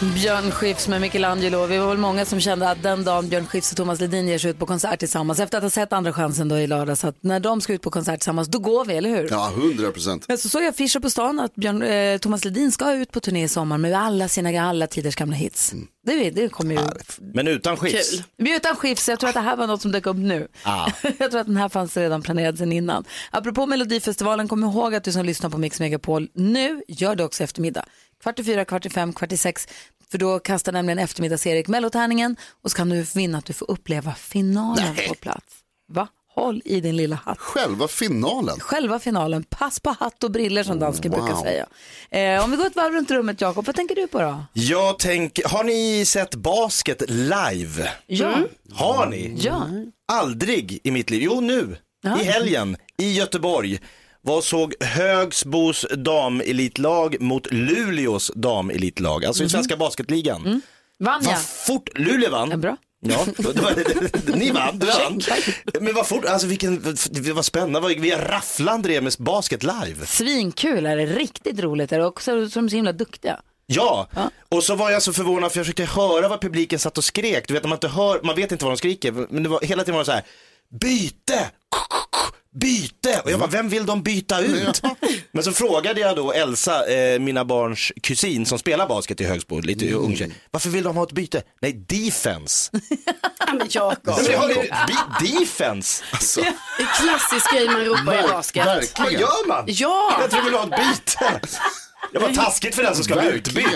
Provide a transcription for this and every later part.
Björn Skifs med Michelangelo. Vi var väl många som kände att den dagen Björn Skifs och Thomas Ledin ger sig ut på konsert tillsammans, efter att ha sett Andra chansen då i lördags, att när de ska ut på konsert tillsammans, då går vi, eller hur? Ja, hundra procent. Men så såg jag affischer på stan att Björn, eh, Thomas Ledin ska ut på turné i sommar med alla sina alla tiders gamla hits. Det, det kommer ju... Men utan skifs. Men utan skifs, jag tror att det här var något som dök upp nu. Ah. jag tror att den här fanns redan planerad sedan innan. Apropå Melodifestivalen, kom ihåg att du som lyssnar på Mix Megapol nu gör det också eftermiddag. Kvart i fyra, kvart i fem, kvart i sex. För då kastar nämligen eftermiddags-Erik mellotärningen och så kan du vinna att du får uppleva finalen på plats. Va? Håll i din lilla hatt. Själva finalen. Själva finalen, pass på hatt och briller som dansken brukar Wow. säga. Eh, om vi går ett varv runt rummet, Jakob, vad tänker du på då? Jag tänker, har ni sett basket live? Ja. Har ni? Ja. Aldrig i mitt liv. Jo, nu. Ja. I helgen i Göteborg och såg Högsbos damelitlag mot Luleås damelitlag, alltså i svenska basketligan. Vann Vad jag? fort, Luleå vann. Ja, bra. Ja, det var, ni vann, du vann. Men vad fort, alltså vilken, det var spännande, Vad- vi rafflande det med basket live. Svinkul är det, riktigt roligt är det och så, så är de så himla duktiga. Ja, och så var jag så förvånad för jag försökte höra vad publiken satt och skrek. Du vet, man, inte hör, man vet inte vad de skriker, men det var, hela tiden var det så här, byte, byte. Och jag bara, vem vill de byta ut? Men så frågade jag då Elsa, eh, mina barns kusin som spelar basket i Högsbo, lite ung tjej, varför vill de ha ett byte? Nej, defense. Men Jakob. Jag defense. Alltså, Det är klassisk grej man ropar i basket. Vad verkligen. gör man? Ja, Jag tror vi vill ha ett byte. Det var taskigt för den som ska bli utbytt.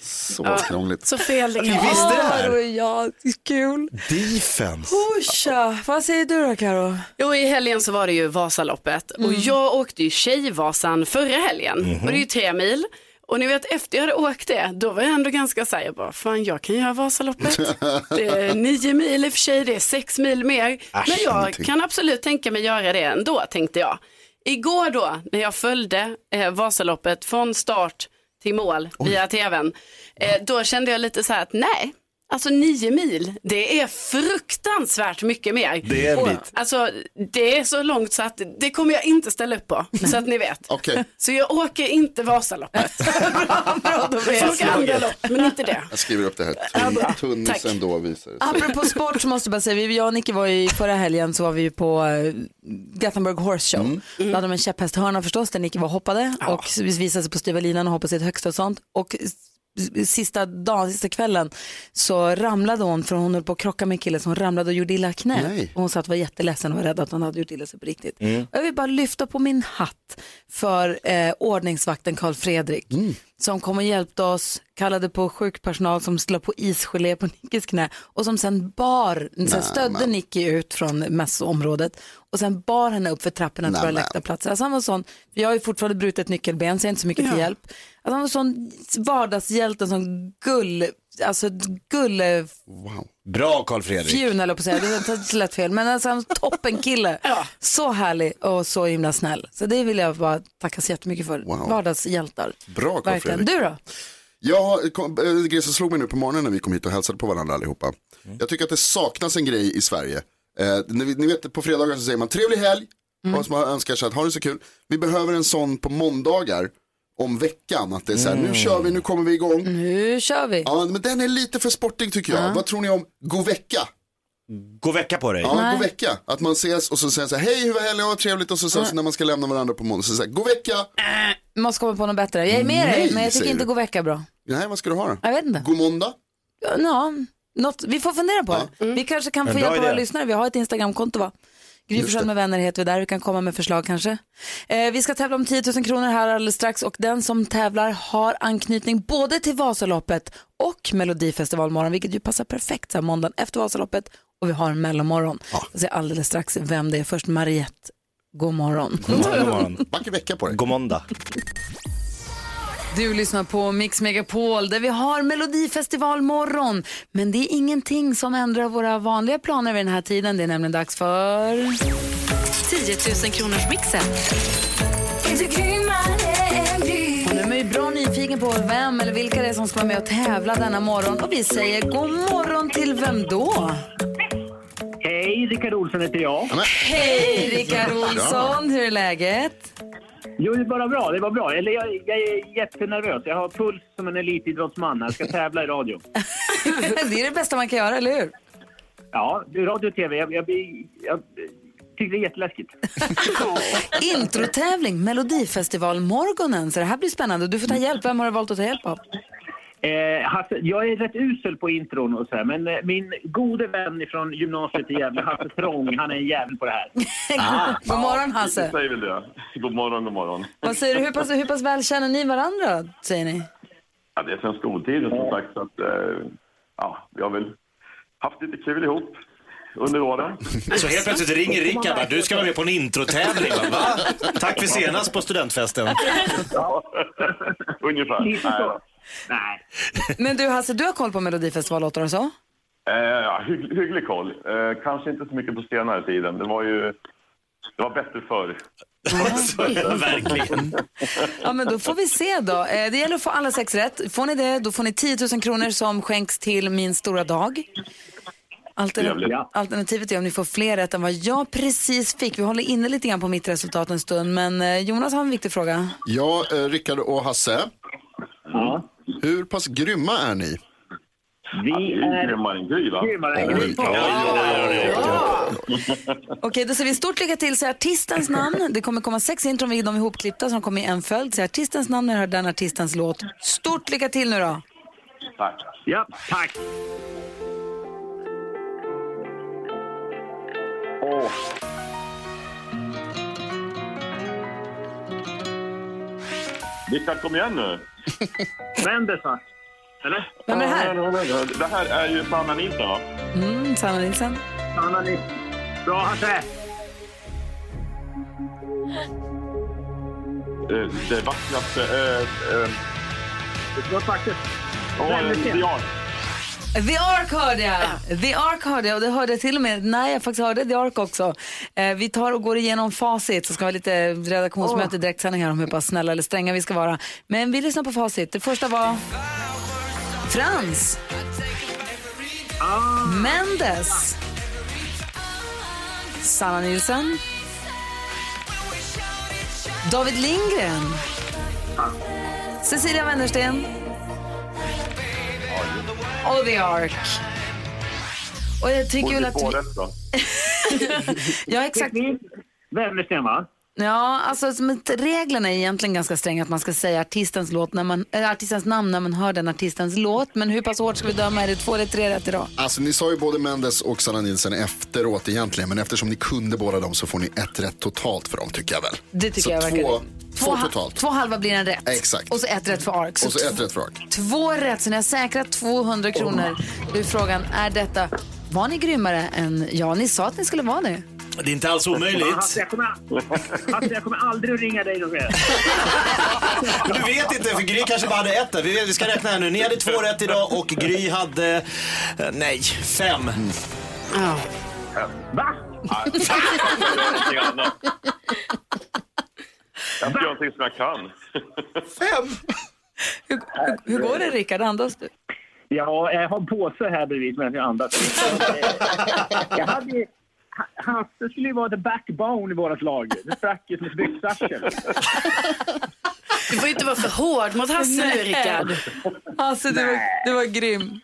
Så krångligt. så fel det Ni kan vara. visste det här? Ja, det är kul. Defense. Tja, vad säger du då Karo? Jo, i helgen så var det ju Vasaloppet och jag åkte ju Tjejvasan förra helgen och det är ju tre mil. Och ni vet efter jag hade åkt det, då var jag ändå ganska så här, jag bara, fan jag kan göra Vasaloppet. Det är nio mil i och för sig, det är sex mil mer. Men jag ingenting. kan absolut tänka mig göra det ändå, tänkte jag. Igår då, när jag följde eh, Vasaloppet från start till mål via tvn, eh, då kände jag lite så här att nej, alltså nio mil, det är fruktansvärt mycket mer. Det är en Och. Alltså det är så långt så att det kommer jag inte ställa upp på, så att ni vet. Okej, Så jag åker inte Vasaloppet. jag åker andra lopp, men inte det. jag skriver upp det här. Ja, bra. Tun, Tack. tunnisen då visar det sig. Apropå sport så måste jag bara säga, vi, jag och Nicky var ju förra helgen så var vi på uh, Gothenburg Horse Show. Då hade de en käpphästhörna förstås där Nicky var hoppade och visade sig på styva linan och hoppade sitt högsta och sånt. Och sista dagen, sista kvällen så ramlade hon, för hon höll på att krocka med en kille, så hon ramlade och gjorde illa knät. Nej. Och hon sa att hon var jätteledsen och var rädd att hon hade gjort illa sig på riktigt. Och jag vill bara lyfta på min hatt för eh, ordningsvakten Karl Fredrik som kom och hjälpte oss, kallade på sjukpersonal som la på isgelé på Nickis knä och som sen bar, sen stödde Nicky ut från mässområdet och sen bar henne upp för trapporna till våra läktarplatser. Alltså han var sån, jag har ju fortfarande brutit nyckelben så jag är inte så mycket till hjälp. Alltså han var sån vardagshjälte, sån gull, alltså gulle Wow. Bra Karl Fredrik. fjun eller på att säga, det lätt fel, men alltså en toppenkille. Så härlig och så himla snäll. Så det vill jag bara tacka så jättemycket för. Wow. Vardagshjältar. Bra, Carl Verkligen. Fredrik. Du då? Jag kom, äh, grej som slog mig nu på morgonen när vi kom hit och hälsade på varandra allihopa. Jag tycker att det saknas en grej i Sverige. Eh, ni, ni vet på fredagar så säger man trevlig helg. Och så man önskar sig att ha det så kul. Vi behöver en sån på måndagar om veckan. Att det är så här, nu kör vi, nu kommer vi igång. Nu kör vi. Ja, men den är lite för sportig tycker jag. Vad tror ni om god vecka? God vecka på dig. Ja, god vecka. Att man ses och så säger så här, hej hur var helgen, vad trevligt. Och så, så, så när man ska lämna varandra på måndag så säger god vecka. Vi måste komma på något bättre. Jag är med Nej, dig, men jag tycker säger inte du. gå vecka är bra. Nej, vad ska du ha då? Jag vet inte. God måndag? Ja, något, vi får fundera på det. Vi kanske kan En få bra hjälpa våra idé. lyssnare. Vi har ett Instagramkonto va? Gry Forssell med vänner heter vi där. Vi kan komma med förslag kanske. Eh, vi ska tävla om 10 000 kronor här alldeles strax och den som tävlar har anknytning både till Vasaloppet och Melodifestivalmorgon, vilket ju passar perfekt så här måndagen efter Vasaloppet och vi har en mellomorgon. Jag ser alldeles strax vem det är. Först Mariette. God morgon. God morgon, god morgon. Vacker vecka på dig. God måndag. Du lyssnar på Mix Megapol där vi har Melodifestivalmorgon. Men det är ingenting som ändrar våra vanliga planer vid den här tiden. Det är nämligen dags för... 10 000 kronors mixen. Och nu är man ju bra nyfiken på vem eller vilka det är som ska vara med och tävla denna morgon. Och vi säger god morgon till vem då? Hej, Rickard Olsson heter jag. Hej Rickard Olsson, hur är läget? Jo, det bara bra. Det var bra. Eller jag, jag är jättenervös. Jag har puls som en elitidrottsman. Jag ska tävla i radio. det är det bästa man kan göra, eller hur? Ja, radio och tv. Jag, jag, jag tycker det är jätteläskigt. Introtävling, Melodifestivalmorgonen. Så det här blir spännande. Du får ta hjälp. Vem har du valt att ta hjälp av? Eh, Hasse, jag är rätt usel på intron och så här, men eh, min gode vän från gymnasiet i Gävle, Hasse Trång, han är en jävel på det här. God morgon Hasse. säger väl det. God morgon, god morgon. Vad säger du? Hur pass, hur pass väl känner ni varandra, säger ni? Ja, det är sen skoltiden som sagt, så att, eh, ja, vi har väl haft lite kul ihop under åren. Så helt plötsligt ringer Rickard bara, du ska vara med på en introtävling. Va? Va? Tack för senast på studentfesten. Ungefär. Lite Nej. Nej. Men du Hasse, du har koll på Melodifestivallåtar och så? eh, ja, hygg, hygglig koll. Eh, kanske inte så mycket på senare tiden. Det var ju det var bättre förr. Verkligen. Ja, men då får vi se då. Eh, Det gäller att få alla sex rätt. Får ni det, då får ni 10 000 kronor som skänks till Min stora dag. Trevligt. Ja. alternativet är om ni får fler rätt än vad jag precis fick. Vi håller inne lite grann på mitt resultat en stund, men eh, Jonas har en viktig fråga. Ja, eh, Rickard och Hasse. Ja. Hur pass grymma är ni? Vi är grymmare än Gry, va? grymmare än. Okej, då säger vi stort lycka till. Säg artistens namn. Det kommer komma sex intron, vi de är ihopklippta som kommer i en följd. Säg artistens namn när du hör den artistens låt. Stort lycka till nu då. Tack. Ja, tack. Åh. Rickard, kom igen nu. Mendes, va? Eller? Vem är här? Det här är ju Sanna Nilsson, va? Mm, Sanna Nilsson. Anna, ni. Bra, Hasse. Eh, Det vackraste... eh, eh, Det var faktiskt... Åh, Väldigt fint. ja. The Ark hörde jag. The Ark hörde jag och det hörde jag till och med när jag faktiskt hörde The Ark också. Eh, vi tar och går igenom facit så ska vi ha lite redaktionsmöte i direktsändning här om hur pass snälla eller stränga vi ska vara. Men vi lyssnar på facit. Det första var Frans. Mendes. Sanna Nilsson. David Lindgren. Cecilia Wennersten. Och The Ark. Och jag tycker väl att... Vi... rätt då. Ja, exakt. Wennersten, va? Ja, alltså reglerna är egentligen ganska stränga att man ska säga artistens, låt när man, äh, artistens namn när man hör den artistens låt. Men hur pass hårt ska vi döma? Är det två eller tre rätt idag? Alltså ni sa ju både Mendes och Sanna Nilsson efteråt egentligen. Men eftersom ni kunde båda dem så får ni ett rätt totalt för dem tycker jag väl. Det tycker så jag verkar två, totalt. Två halva blir en rätt. Exakt. Och så ett rätt för Ark. Och så ett rätt för Ark. Två rätt, så ni har säkrat 200 kronor. Då är frågan, är detta... Var ni grymmare än... Ja, ni sa att ni skulle vara det. Det är inte alls omöjligt. Hasse, jag kommer, Hasse, jag kommer aldrig att ringa dig någon mer. Du vet inte, för Gry kanske bara hade ett där. Vi, vi ska räkna här nu. Ni hade två rätt idag och Gry hade, eh, nej, fem. Va? Göra någonting annat. Jag ska göra någonting som jag kan. Fem? Hur, hur, hur går det, Rickard? Andas du? Ja, jag har en påse här bredvid medan jag andas. Jag hade Hasse skulle ju vara the backbone i vårt lag. Det sprack ju som ett byxarsel. Du får inte vara för hård mot Hasse nu, Rickard. Alltså, du var, du var grym.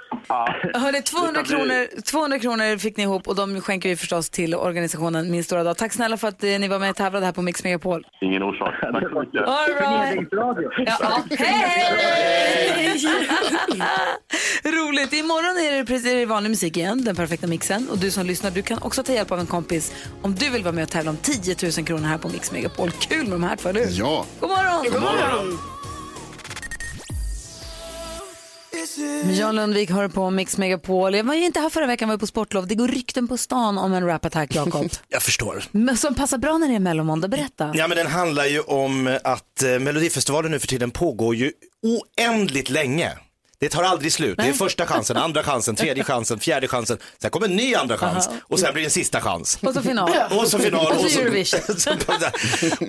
Hörrni, 200 kronor, 200 kronor fick ni ihop och de skänker vi förstås till organisationen Min stora dag. Tack snälla för att eh, ni var med och tävlade här på Mix Megapol. Ingen orsak. Tack så mycket. All right. Ja, hej! Roligt. Imorgon är det precis är det vanlig musik igen, den perfekta mixen. Och du som lyssnar, du kan också ta hjälp av en kompis om du vill vara med och tävla om 10 000 kronor här på Mix Megapol. Kul med de här två, eller? Ja. God morgon! God morgon. Jan Lundvik hör på Mix Megapol. Jag var ju inte här förra veckan, jag var på sportlov. Det går rykten på stan om en rap-attack, Jakob. Jag förstår. Men Som passar bra när det är mellomåndag. Berätta. Ja men den handlar ju om att eh, Melodifestivalen nu för tiden pågår ju oändligt länge. Det tar aldrig slut. Det är första chansen, andra chansen, tredje chansen, fjärde chansen. Sen kommer en ny andra chans och sen blir det en sista chans. Och så final. Och så final. Och så Eurovision.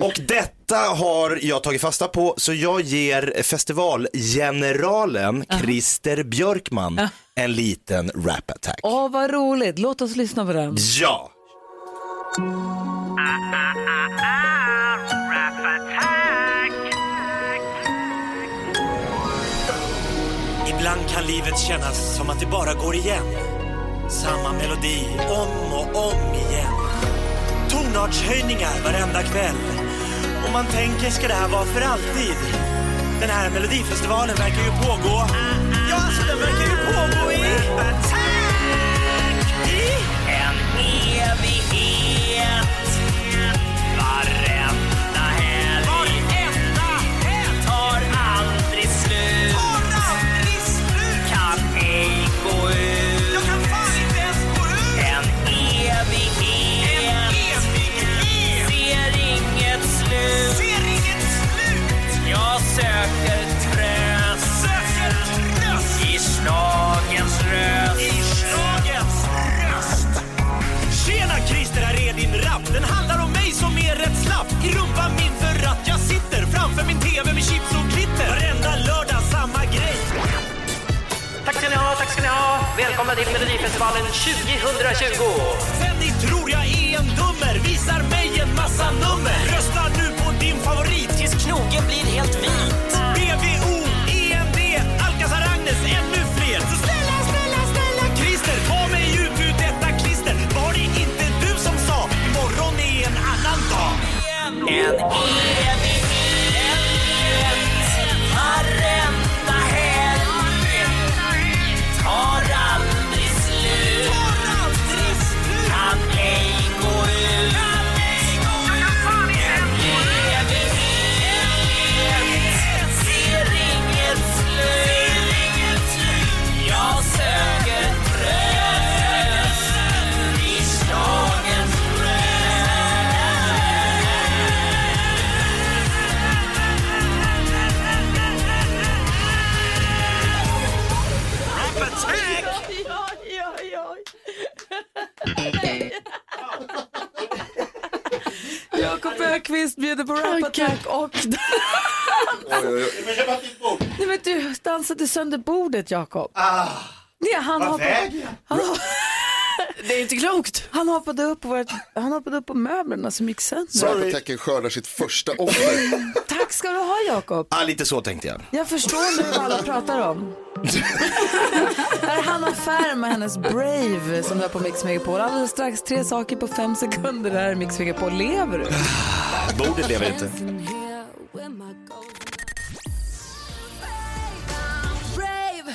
och detta har jag tagit fasta på så jag ger festivalgeneralen Christer Björkman en liten rap attack. Åh, vad roligt. Låt oss lyssna på den. Ja! Ibland kan livet kännas som att det bara går igen. Samma melodi om och om igen. Tonartshöjningar varenda kväll. Och man tänker, ska det här vara för alltid? Den här melodifestivalen verkar ju pågå. Ja, alltså den verkar ju pågå i... I en evighet. Söker tröst. I schlagens röst. I schlagens röst. Tjena Christer, här är din rap. Den handlar om mig som är rätt slapp. I rumpan min för att jag sitter framför min TV med chips och glitter. Varenda lördag samma grej. Tack ska ni ha, tack ska ni ha. Välkomna till Melodifestivalen 2020. Sen ni tror jag en dummer visar mig en massa nummer. Rösta nu på din favorit tills knogen blir helt vit. BVO, END, Alcazar Agnes, ännu fler. Så snälla, snälla, snälla Christer, ta mig ut ur detta klister. Var det inte du som sa imorgon är en annan dag? En evig Ökvist bjuder på Rap Attack och... Nej, men du dansade sönder bordet, Jakob. Ah, Nej, han vad hoppade, väger jag? Det är inte klokt. han, hoppade upp på vårt, han hoppade upp på möblerna som gick sönder. Rapatecken skördar sitt första offer. Tack ska du ha, Jakob. Ah, lite så tänkte jag. Jag förstår nu vad alla pratar om. Här är Hanna Färm och hennes Brave som du har på Mix Megapol. Alldeles strax tre saker på fem sekunder. Det här är Mix Megapol. Lever du? Bordet lever inte.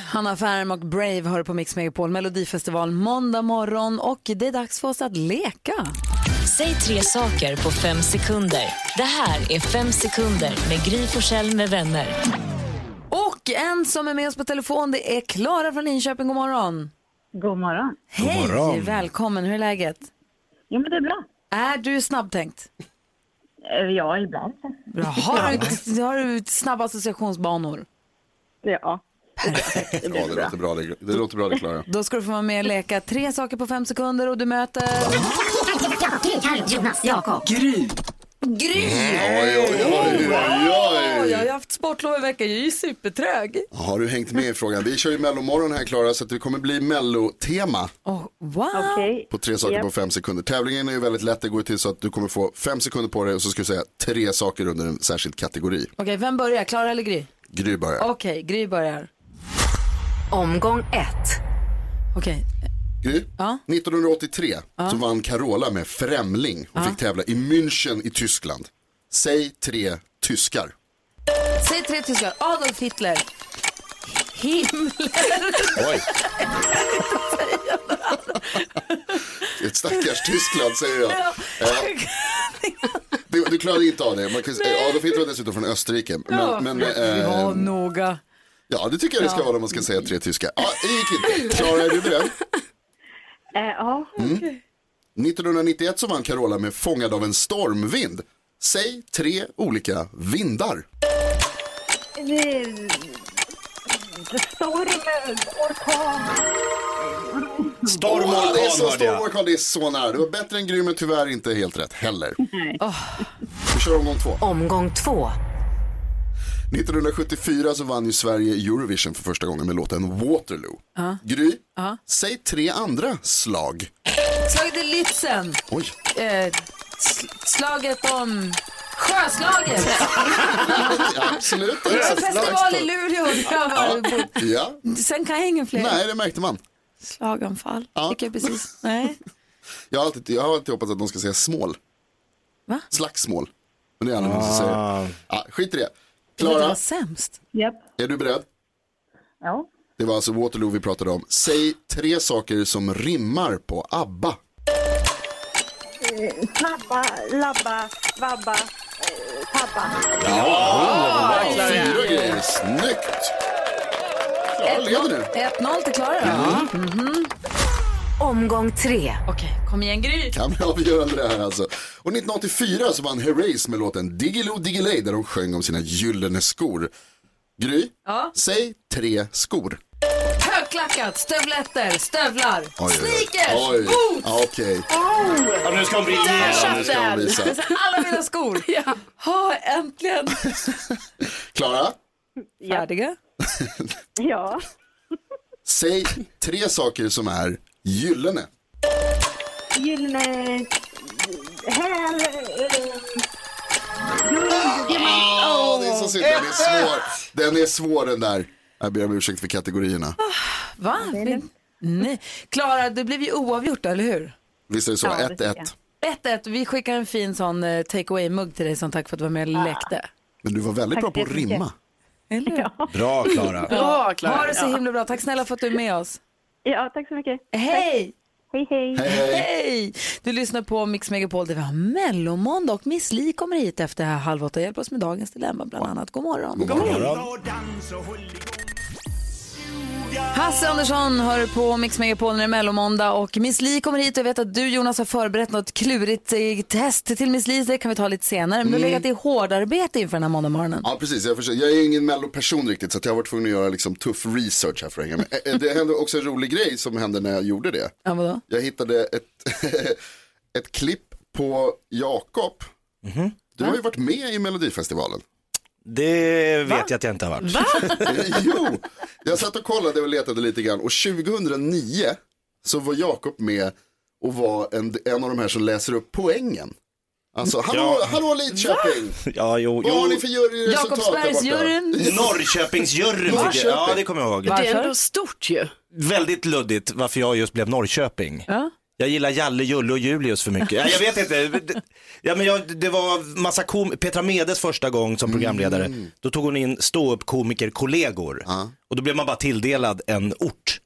Hanna Färm och Brave hör på Mix Megapol Melodifestival måndag morgon och det är dags för oss att leka. Säg tre saker på fem sekunder. Det här är Fem sekunder med Gry Forssell med vänner. Och en som är med oss på telefon det är Klara från Linköping. God morgon. God morgon. Hej, morgon. välkommen. Hur är läget? Jo, men det är bra. Är du snabbtänkt? Eh, Ja, ibland. Bra. Har du, har du snabba associationsbanor? Ja. Ja, det låter bra det, det, låter bra det Klara. Då ska du få vara med och leka tre saker på fem sekunder och du möter... Jonas, Jakob. Gry! Oj, oj, oj, Åh, oj, jag har oj. haft sportlov i veckan, jag är ju supertrög. Har du hängt med i frågan? Vi kör ju mellomorgon här Klara så att det kommer bli mellotema Oh, wow! Okej. på tre saker Japp. på fem sekunder. Tävlingen är ju väldigt lätt, det går ju till så att du kommer få fem sekunder på dig och så ska du säga tre saker under en särskild kategori. Okej, vem börjar? Klara eller Gry? Gry börjar. Okej, Gry börjar. Omgång ett. Okej, Gry, Ja. 1983 så vann Carola med Främling och fick tävla i München i Tyskland. Säg tre tyskar. säg tre tyskar. Adolf Hitler. Himmler. Oj. Ett stackars Tyskland säger jag. Eh, Du, du klarade inte av det. Man kan, Adolf Hitler var dessutom från Österrike. Men, men, Ja, eh, noga. ja, det tycker jag det ska vara om man ska säga tre tyskar. Ja, det gick inte. Klara, är du beredd? Eh, ja. 1991 så vann Carola med Fångad av en stormvind. Säg tre olika vindar. Storm, orkan. Storm och Åh, det är så orkan hörde storm orkan, det är så nära. Det var bättre än grym men tyvärr inte helt rätt heller. Nej. Vi kör omgång två. Omgång två. 1974 så vann ju Sverige Eurovision för första gången med låten Waterloo. Gry, säg tre andra slag. Slaget i Lützen. Oj, Eh, sl- slaget om Sjöslaget. ja, absolut. Det var festival i Luleå. Ja, Sen kan jag ingen fler. nej det märkte man. Slaganfall. Ja. Fick jag precis. Nej. Jag har alltid, jag har alltid hoppats att de ska säga smål. Va? Slagsmål. Men det är aldrig någon som säger. Ja, skit i det. Var Klara, sämst. Japp. är du beredd? Ja. Det var alltså Waterloo vi pratade om. Säg tre saker som rimmar på ABBA. Eh, Snabba, labba, vabba, eh, tabba. Fyra grejer, snyggt. Klara leder nu. 1-0 till Klara. Mm. Omgång tre. Okej, kom igen Gry. Kan bli avgörande det här alltså. Och 1984 så vann Herreys med låten Diggiloo Diggiley där de sjöng om sina gyllene skor. Gry, Ja. säg tre skor. Högklackat, stövletter, stövlar, Oj, sneakers, Oj. boots. Ja, Okej, Ja, nu ska hon bli ja, nu ska hon visa. Är alla mina skor. ja. Ha, äntligen. Klara, Färdiga. Ja. säg tre saker som är gyllene. Gyllene eh, Åh, det är så synd, den är svår. Den är svår den där. Jag ber om ursäkt för kategorierna. Va? Nej. Klara, det blev ju oavgjort, eller hur? Visst är det så? Ja, det 1-1. tycker 1-1. Vi skickar en fin sån eh, take away-mugg till dig som tack för att du var med och lekte. Men du var väldigt bra Tack på att rimma. Eller hur? Bra Klara. Bra Klara. Ha det så himla bra. Tack snälla för att du är med oss. Ja, tack så mycket. Hej! Hej, hej. Hej, hej. Hej! Du lyssnar på Mix Megapol där vi har mellomåndag och Miss Li kommer hit efter halv åtta och hjälper oss med dagens dilemma bland annat. God morgon. God morgon. Hasse Andersson hör på Mix Megapol när det är mellomåndag och Miss Li kommer hit och jag vet att du Jonas har förberett något klurigt eh, test till Miss Li, så det kan vi ta lite senare. Men du har legat i hårdarbete inför den här måndagmorgonen. Ja, precis. Jag, försöker, jag är ingen melloperson riktigt så att jag har varit tvungen att göra liksom, tuff research här för att hänga med. Eh, Det hände också en rolig grej som hände när jag gjorde det. Ja, vadå? Jag hittade ett, ett klipp på Jakob. Du har ju varit med i Melodifestivalen. Det vet jag att jag inte har varit. Eh, jo, jag satt och kollade och letade lite grann och 2009 så var Jakob med och var en, en av de här som läser upp poängen. Alltså, hallå, Ja. hallå Lidköping! Ja, jo, Vad har jo. ni för juryresultat? Jakobsbergsjuryn. Norrköpingsjuryn. Norrköping. Ja, det kommer jag ihåg. Det är Varför? ändå stort ju. Väldigt luddigt varför jag just blev Norrköping. Ja. Jag gillar Jalle, Julle och Julius för mycket. Ja, jag vet inte. Ja, men jag, det var massa kom Petra Medes första gång som programledare. Då tog hon in ståuppkomiker-kollegor. Och då blev man bara tilldelad en ort.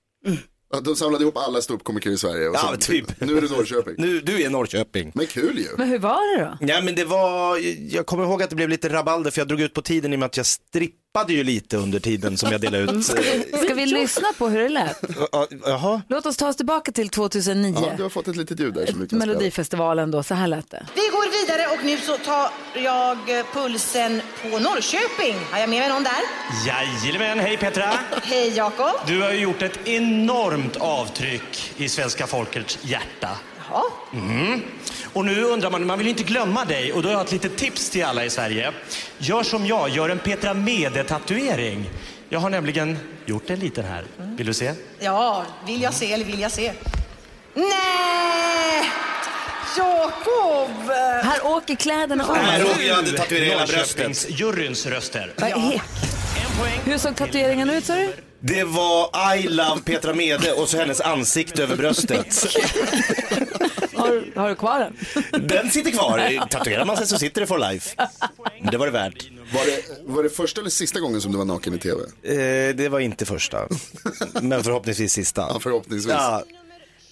Ja, De samlade ihop alla ståuppkomiker i Sverige och Ja, så, typ. nu är det Norrköping. Nu, du är Norrköping. Men kul ju. Men hur var det då? Ja men det var, jag kommer ihåg att det blev lite rabalder för jag drog ut på tiden i och med att jag strippade ju lite under tiden som jag delade ut. Ska vi lyssna på hur det lät? Ja, Jaha. Låt oss ta oss tillbaka till 2009. Ja, du har fått ett litet ljud där som du kan. Melodifestivalen då, så här lät det. Vi går vidare och nu så tar jag eh, pulsen på Norrköping. Har jag med mig någon där? Jajamän, hej Petra! Hej Jakob. Du har ju gjort ett enormt avtryck i svenska folkets hjärta. Ja. Mm. Och nu undrar man, man vill ju inte glömma dig och då har jag ett litet tips till alla i Sverige. Gör som jag, gör en Petra Mede-tatuering. Jag har nämligen gjort en liten här. Vill du se? ja, vill jag se eller vill jag se? Nej! Jakob! Här åker kläderna av. Nej, Roger hade tatuerat hela bröstet. Norrköpingsjuryns röster. Vad är- Hur såg tatueringen ut sa du? Det var I love Petra Mede och så hennes ansikte över bröstet. Har, har du kvar den? Den sitter kvar. Tatuerar man sig så sitter det for life. Men det var det värt. Var det, var det första eller sista gången som du var naken i tv? Eh, det var inte första. Men förhoppningsvis sista. Ja, förhoppningsvis. Ja,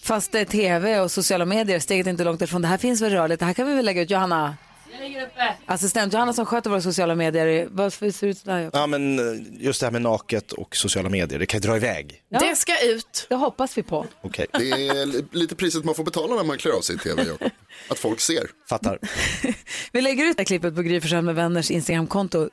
Fast det är tv och sociala medier, steget är inte långt ifrån. Det här finns väl rörligt, det här kan vi väl lägga ut. Johanna, assistent Johanna som sköter våra sociala medier, varför ser det ut sådär? Ja, men eh, just det här med naket och sociala medier, det kan ju dra iväg. Ja. Det ska ut. Det hoppas vi på. Okej, Det är li- lite priset man får betala när man klär av sig i tv, Jakob. Att folk ser. fattar. Vi lägger ut det här klippet på Gry med vänners Instagramkonto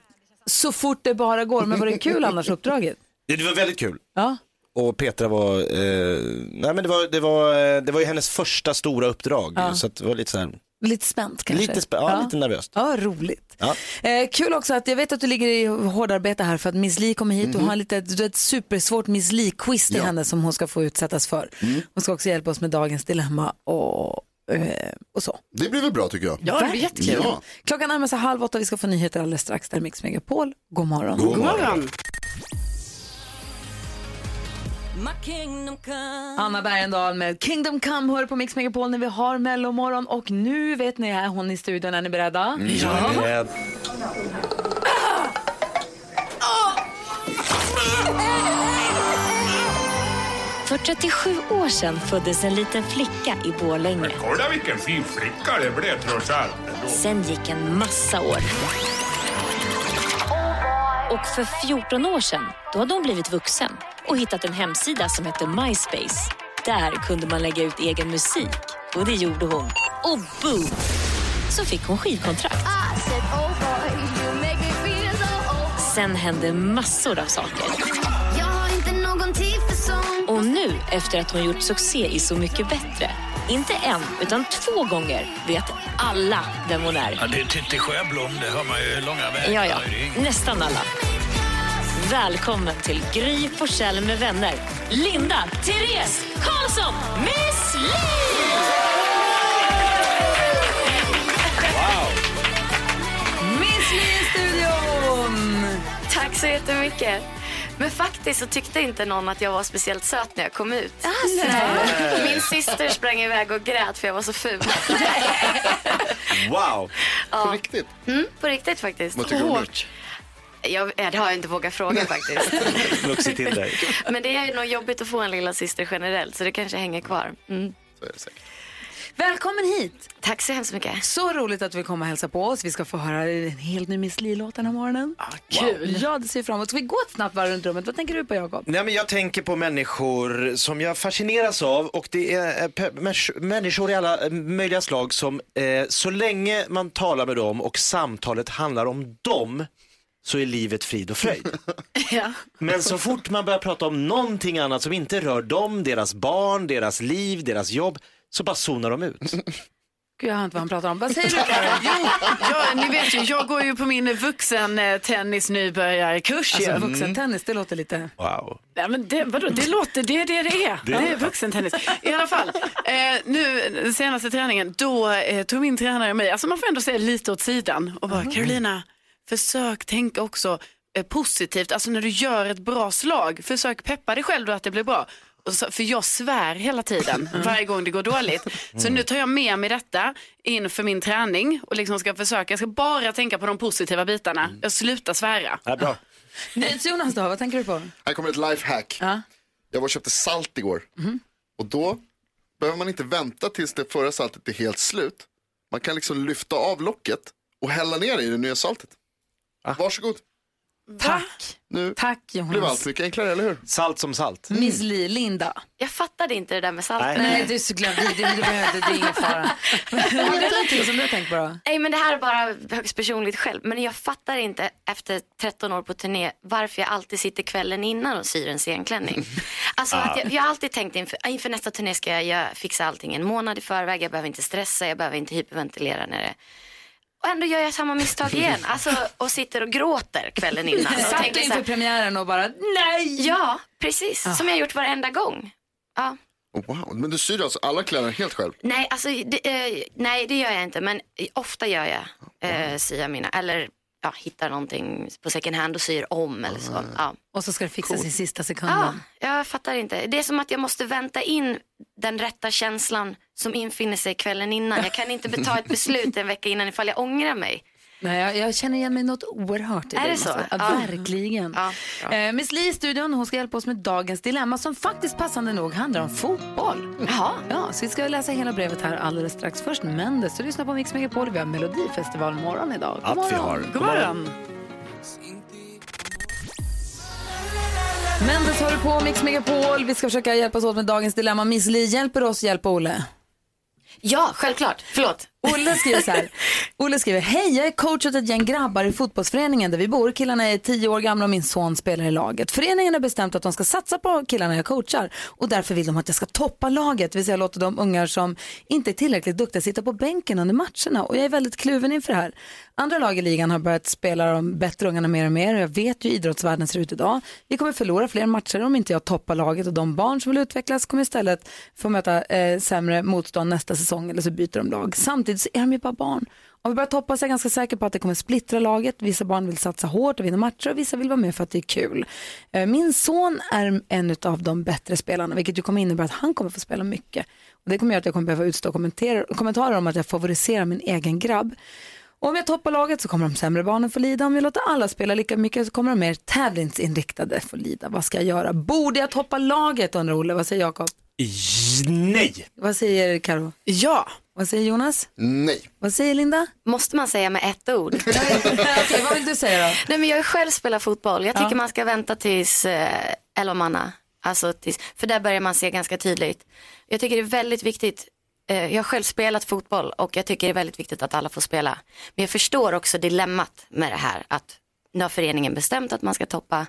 så fort det bara går. Men var det kul annars uppdraget? Ja, det var väldigt kul. Ja. Och Petra var, eh, nej men det var, det var, eh, det var ju hennes första stora uppdrag. Ja. Så att det var lite så här, Lite spänt kanske? lite, spä- ja, lite nervöst. Ja, roligt. Ja. Eh, kul också att jag vet att du ligger i hårdarbete här för att Miss Li kommer hit och Mhm. har lite, du har ett supersvårt Miss Li-quiz till Ja. henne som hon ska få utsättas för. Mm. Hon ska också hjälpa oss med dagens dilemma och, eh, och så. Det blir väl bra tycker jag. Ja, det blir jättekul. Ja. Klockan närmar sig halv åtta, vi ska få nyheter alldeles strax. Där är Mix Megapol. God morgon. God morgon. Anna Bergendahl med Kingdom Come hör på Mix Megapol när vi har mellomorgon och nu vet ni är hon i studion. Är ni beredda? Ja. För 37 år sedan föddes en liten flicka i Borlänge. Kolla vilken fin flicka det blev trots allt. Sen gick en massa år. Och för 14 år sedan, då hade hon blivit vuxen och hittat en hemsida som hette MySpace. Där kunde man lägga ut egen musik och det gjorde hon. Och boom! Så fick hon skivkontrakt. Sen hände massor av saker. Och nu, efter att hon gjort succé i Så mycket bättre, inte en, utan två gånger vet alla vem hon är. Ja, det är Titti Sjöblom, det hör man ju långa vägar. Ja, ja. Nästan alla. Välkommen till Gry Forssell med vänner. Linda, Therese, Karlsson, Miss Li! Miss Li i studion! Tack så jättemycket. Men faktiskt så tyckte inte någon att jag var speciellt söt när jag kom ut. Nej. Min syster sprang iväg och grät för jag var så ful. Wow. Ja. På riktigt? Mm, på riktigt faktiskt. Vad tycker du. Jag, ja, det har jag inte vågat fråga faktiskt. Vuxit till dig. Men det är nog jobbigt att få en lilla syster generellt så det kanske hänger kvar. Mm. Så är det säkert. Välkommen hit! Tack så hemskt mycket. Så roligt att du vill komma och hälsa på oss. Vi ska få höra en helt ny Miss Li-låt den här morgonen. kul. Ja, det ser fram emot. Ska vi gå ett snabbt varv runt rummet? Vad tänker du på, Jakob? Nej, men jag tänker på människor som jag fascineras av och det är eh, människor i alla eh, möjliga slag som eh, så länge man talar med dem och samtalet handlar om dem så är livet frid och fröjd. Ja. Men så fort man börjar prata om någonting annat som inte rör dem, deras barn, deras liv, deras jobb, så bara zonar de ut. Gud, jag hör inte vad han pratar om. Vad säger du? Jo, ja, ni vet ju, jag går ju på min vuxen eh, tennis nybörjarkurs ju. Alltså, vuxentennis, det låter lite... Wow. Nej, men det, vadå, det låter, det är det det är. Det är vuxentennis. I alla fall, eh, nu den senaste träningen, då eh, tog min tränare mig, alltså man får ändå se lite åt sidan och bara, Carolina, försök tänka också eh, positivt, alltså när du gör ett bra slag, försök peppa dig själv då att det blir bra. Så, för jag svär hela tiden varje gång det går dåligt. Så nu tar jag med mig detta inför min träning och liksom ska försöka, jag ska bara tänka på de positiva bitarna. Jag slutar svära. Ja, bra. Jonas då, vad tänker du på? Här kommer ett lifehack. Jag var och köpte salt igår. Och då behöver man inte vänta tills det förra saltet är helt slut. Man kan liksom lyfta av locket och hälla ner i det nya saltet. Varsågod. Tack. Nu Tack blev Jonas. allt mycket enklare, eller hur? Salt som salt. Miss Li, Linda. Jag fattade inte det där med saltet. Nej, du är så glad. Det, det, det, behövde, det är ingen fara. Är det någonting som du har tänkt på då? Nej men det här är bara högst personligt själv. Men jag fattar inte efter 13 år på turné varför jag alltid sitter kvällen innan och syr en scenklänning. Alltså att jag, jag har alltid tänkt inför, inför nästa turné ska jag göra- fixa allting en månad i förväg. Jag behöver inte stressa, jag behöver inte hyperventilera när det och ändå gör jag samma misstag igen. Alltså, och sitter och gråter kvällen innan. Och Satt tänker du inför premiären och bara nej? Ja, precis. Som jag gjort varenda gång. Ja. Oh, wow, men du syr alltså alla kläder helt själv? Nej, alltså, det, eh, nej, det gör jag inte. Men ofta gör jag eh, syr jag mina. Eller ja, hittar någonting på second hand och syr om eller så. Ja. Och så ska det fixas Cool. i sista Ja, sekunden. jag fattar inte. Det är som att jag måste vänta in den rätta känslan som infinner sig kvällen innan. Jag kan inte ta ett beslut en vecka innan ifall jag ångrar mig. Nej, jag, jag känner igen mig något oerhört i Är det så? Ja, Ja. verkligen. Ja, eh, Miss Li i studion, hon ska hjälpa oss med dagens dilemma som faktiskt passande nog handlar om fotboll. Jaha. Ja, så vi ska läsa hela brevet här alldeles strax. Först Mendes, du lyssnar på Mix Megapol. Vi har Melodifestival morgon idag. God Att vi morgon. har. God God morgon. Mendes har du på Mix Megapol. Vi ska försöka hjälpas åt med dagens dilemma. Miss Li hjälper oss hjälpa Olle. Ja, självklart. Förlåt. Olle skriver så här. Olle skriver, hej jag är coach åt ett gäng grabbar i fotbollsföreningen där vi bor. Killarna är tio år gamla och min son spelar i laget. Föreningen har bestämt att de ska satsa på killarna jag coachar och därför vill de att jag ska toppa laget. Det vill säga låta de ungar som inte är tillräckligt duktiga sitta på bänken under matcherna och jag är väldigt kluven inför det här. Andra lag i ligan har börjat spela de bättre ungarna mer och mer och jag vet ju hur idrottsvärlden ser ut idag. Vi kommer förlora fler matcher om inte jag toppar laget och de barn som vill utvecklas kommer istället få möta eh, sämre motstånd nästa säsong eller så byter de lag. Samtidigt så är de ju bara barn. Om vi börjar toppa så är jag ganska säker på att det kommer splittra laget. Vissa barn vill satsa hårt och vinna matcher och vissa vill vara med för att det är kul. Eh, Min son är en av de bättre spelarna vilket ju kommer innebära att han kommer få spela mycket. Och det kommer göra att jag kommer behöva utstå kommentarer, om att jag favoriserar min egen grabb. Och om jag toppar laget så kommer de sämre barnen få lida. Om jag låter alla spela lika mycket så kommer de mer tävlingsinriktade få lida. Vad ska jag göra? Borde jag toppa laget undrar Olle. Vad säger Jakob? Nej! Vad säger Karo? Ja. Vad säger Jonas? Nej. Vad säger Linda? Måste man säga med ett ord? Okej, vad vill du säga då? Nej, men jag har själv spelat fotboll. Jag tycker Ja. man ska vänta tills eh, elva manna. Alltså tills, för där börjar man se ganska tydligt. Jag tycker det är väldigt viktigt. Eh, jag har själv spelat fotboll och jag tycker det är väldigt viktigt att alla får spela. Men jag förstår också dilemmat med det här. Att nu har föreningen bestämt att man ska toppa.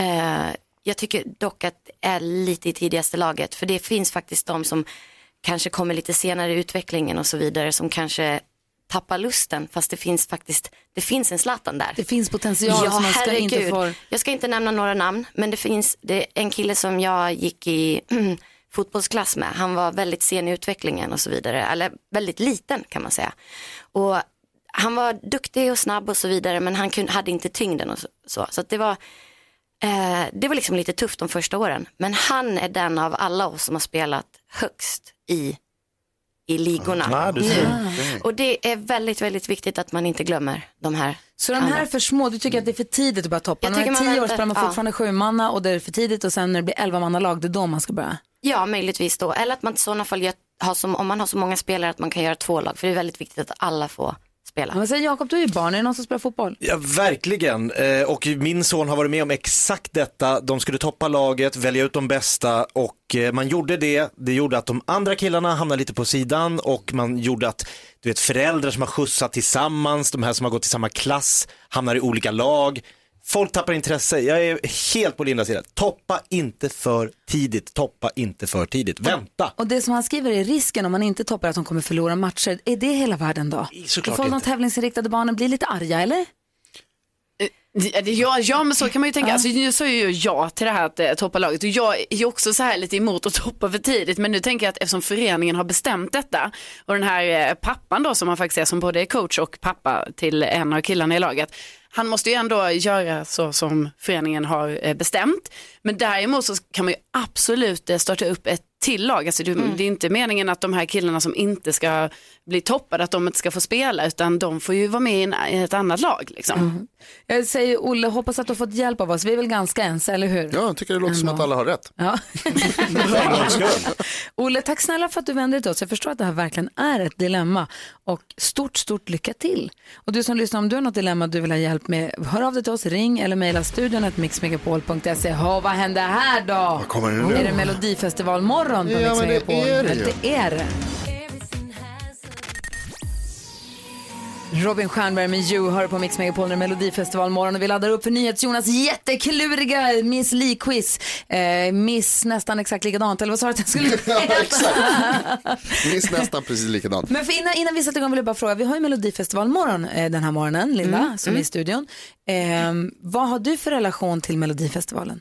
Eh, jag tycker dock att det är lite i tidigaste laget. För det finns faktiskt de som kanske kommer lite senare i utvecklingen och så vidare. Som kanske tappar lusten. Fast det finns faktiskt, det finns en Zlatan där. Det finns potential som man ska inte få... Jag ska inte nämna några namn, men det finns det är en kille som jag gick i fotbollsklass med. Han var väldigt sen i utvecklingen och så vidare, eller väldigt liten kan man säga. Och han var duktig och snabb och så vidare, men han kunde, hade inte tyngden och så. Så, det var eh, det var liksom lite tufft de första åren. Men han är den av alla oss som har spelat högst i, i ligorna Ah, du ser. nu. Och det är väldigt, väldigt viktigt att man inte glömmer de här. Så de här är för små, du tycker att det är för tidigt att börja toppa? Jag När man är tio år spelar man ja. fortfarande sju manna och det är för tidigt och sen när det blir elva manna lag, det är då man ska börja? Ja, möjligtvis då. Eller att man i sådana fall gör, har som, om man har så många spelare att man kan göra två lag. För det är väldigt viktigt att alla får spela. Vad säger Jakob, du är ju barn, är det någon som spelar fotboll? Ja, verkligen. Eh, Och min son har varit med om exakt detta. De skulle toppa laget, välja ut de bästa och eh, man gjorde det. Det gjorde att de andra killarna hamnade lite på sidan och man gjorde att du vet, föräldrar som har skjutsat tillsammans, de här som har gått i samma klass, hamnar i olika lag. Folk tappar intresse. Jag är helt på Lindas sida. Toppa inte för tidigt. Toppa inte för tidigt. Vänta. Och det som han skriver är risken om man inte toppar att de kommer förlora matcher. Är det hela världen då? Såklart Får de inte. tävlingsinriktade barnen bli lite arga eller? Ja, det- Ja, ja, men så kan man ju tänka. Alltså, nu sa ju ja till det här att eh, toppa laget och jag är ju också så här lite emot att toppa för tidigt. Men nu tänker jag att eftersom föreningen har bestämt detta och den här eh, pappan då som man faktiskt är som både är coach och pappa till en av killarna i laget. Han måste ju ändå göra så som föreningen har eh, bestämt. Men däremot så kan man ju absolut eh, starta upp ett till lag. Alltså, det, det är inte meningen att de här killarna som inte ska bli toppade, att de inte ska få spela, utan de får ju vara med i ett annat lag. Liksom. Jag säger Olle, hoppas att du har fått hjälp av oss. Vi är väl ganska ense, eller hur? Ja, jag tycker det låter som att alla har rätt. Ja. Olle, tack snälla för att du vände dig till oss. Jag förstår att det här verkligen är ett dilemma. Och stort, stort lycka till. Och du som lyssnar, om du har något dilemma du vill ha hjälp med, hör av dig till oss, ring eller mejla studion att mixmegapol.se. Ha, vad händer här då? Vad kommer det nu? Är det Melodifestivalmorgon på Ja, Mix men det Megapol? är det det är det. Robin Stjernberg med You hör på Mix Megapol när Melodifestivalmorgon och vi laddar upp för NyhetsJonas jättekluriga Miss Li-quiz. Eh, miss nästan exakt likadant, eller vad sa du att jag skulle heta? Minns nästan precis likadant. Men för innan, innan vi sätter igång vill jag bara fråga, vi har ju Melodifestivalmorgon eh, den här morgonen, Linda, Mm, som är mm. i studion. Eh, vad har du för relation till Melodifestivalen?